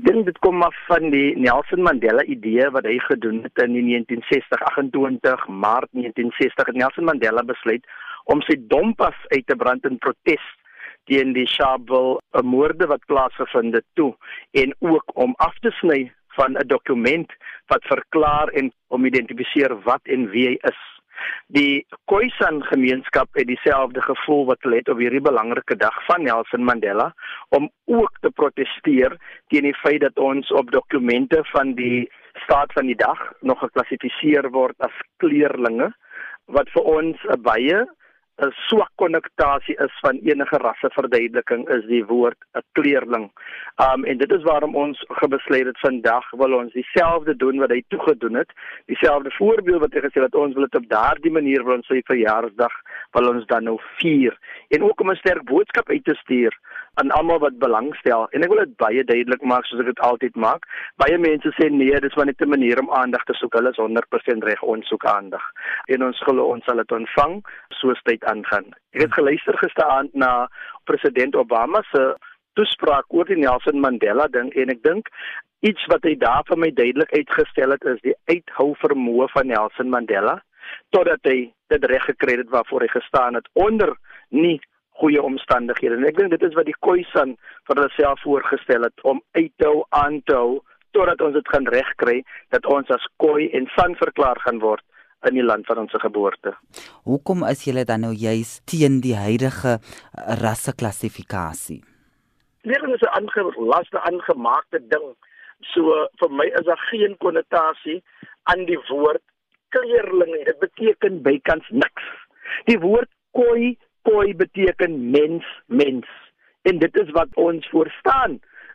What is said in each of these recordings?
Ek dink dit kom af van die Nelson Mandela idee wat hy gedoen het in 1960 28 Maart 1960 het Nelson Mandela besluit om sy dompas uit te brand in protes teen die Sharpeville moorde wat plaasgevind het toe en ook om af te sny van 'n dokument wat verklaar en om identifiseer wat en wie hy is. Die Khoisan gemeenskap het dieselfde gevoel wat hulle het op hierdie belangrike dag van Nelson Mandela om ook te proteseer teen die feit dat ons op dokumente van die staat van die dag nog geklassifiseer word as kleurlinge wat vir ons 'n baie 'n swak konnektasie is van enige rasseverduideliking is die woord 'n kleerling. Um en dit is waarom ons gebesluit het vandag wil ons dieselfde doen wat hy toegedoen het. Dieselfde voorbeeld wat hy gesê het ons wil dit op daardie manier wil ons sy verjaarsdag wil ons dan nou vier en ook om 'n sterk boodskap uit te stuur aan almal wat belangstel en ek wil dit baie duidelik maak soos ek dit altyd maak. Baie mense sê nee, dis maar net 'n manier om aandag te soek. Hulle is 100% reg ons soek aandag. En ons glo ons sal dit ontvang soos tyd aangaan. Ek het geluister gisteraand na president Obama se toespraak oor die Nelson Mandela ding en ek dink iets wat hy daar vir my duidelik uitgestel het is die uithou vermoë van Nelson Mandela totdat hy dit reg gekry het waarvoor hy gestaan het onder nie goeie omstandighede. En ek dink dit is wat die Khoisan vir hulself voorgestel het om uit te hou aan te hou totdat ons dit gaan regkry dat ons as Khoi en San verklaar gaan word in die land van ons geboorte. Hoekom is julle dan nou juis teen die huidige rasseklassifikasie? Dit is 'n aangelaste aangemaakte ding. So vir my is daar geen konnotasie aan die woord kleerling nie. Dit beteken bykans niks. Die woord Khoi koi beteken mens mens en dit is wat ons voor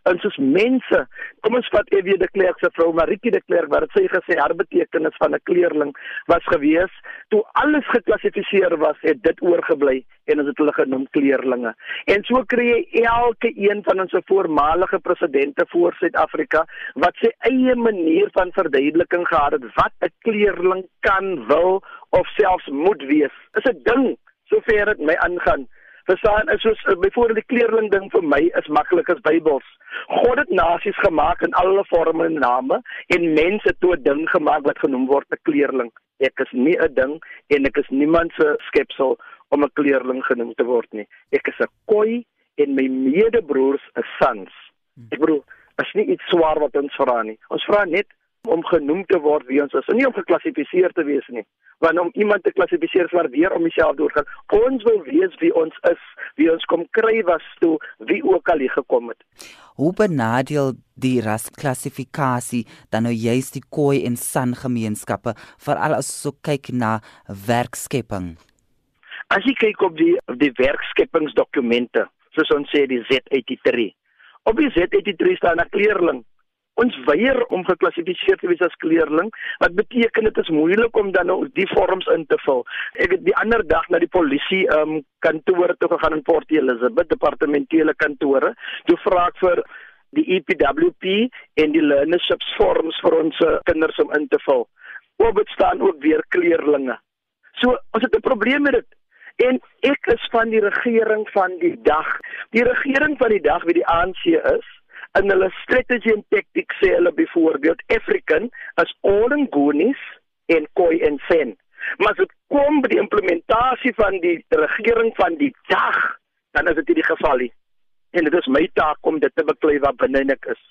ons is mense kom ons vat Evie de Klerk se vrou Maritje de Klerk wat sy gesê haar betekenis van 'n kleerling was gewees toe alles geklassifiseer was het dit oorgebly en ons het hulle genoem kleerlinge en so kry jy elke een van ons voormalige presidente voor Suid-Afrika wat sy eie manier van verduideliking gehad het wat 'n kleerling kan wil of selfs moet wees is 'n ding sover dit my aangaan. Verstaan, is soos eh, byvoorbeeld die kleerling ding vir my is maklik as Bybels. God het nasies gemaak in alle forme en name en mense toe 'n ding gemaak wat genoem word 'n kleerling. Ek is nie 'n ding en ek is niemand se skepsel om 'n kleerling genoem te word nie. Ek is 'n koi en my medebroers is sons. Ek bedoel, is nie iets swaar wat ons vra nie. Ons vra net om genoem te word wie ons is, en nie om geklassifiseer te wees nie want om iemand te klassifiseer swaar weer om homself doorgaan. Ons wil weet wie ons is, wie ons kom kry was toe, wie ook al hier gekom het. Hoe benadeel die rasklassifikasie dan nou juist die Khoi en San gemeenskappe veral as so kyk na werkskepping? As jy kyk op die die werkskepingsdokumente, soos ons sê die Z83. Op die Z83 staan 'n kleerling ons weier om geklassifiseer te wees as kleerling wat beteken dit is moeilik om dan nou die vorms in te vul. Ek het die ander dag na die polisie um kantoor toe gegaan in Port Elizabeth departementele kantore toe vra ek vir die EPWP en die learnerships forms vir ons eh, kinders om in te vul. Oop dit staan ook weer kleerlinge. So ons het 'n probleem met dit. En ek is van die regering van die dag. Die regering van die dag wie die ANC is, in hulle strategy and tactics sê hulle byvoorbeeld African as Olengonies en Khoi en Sen. Maar as dit kom by die implementasie van die regering van die dag, dan is dit nie die geval nie. En dit is my taak om dit te beklei wat binne ek is.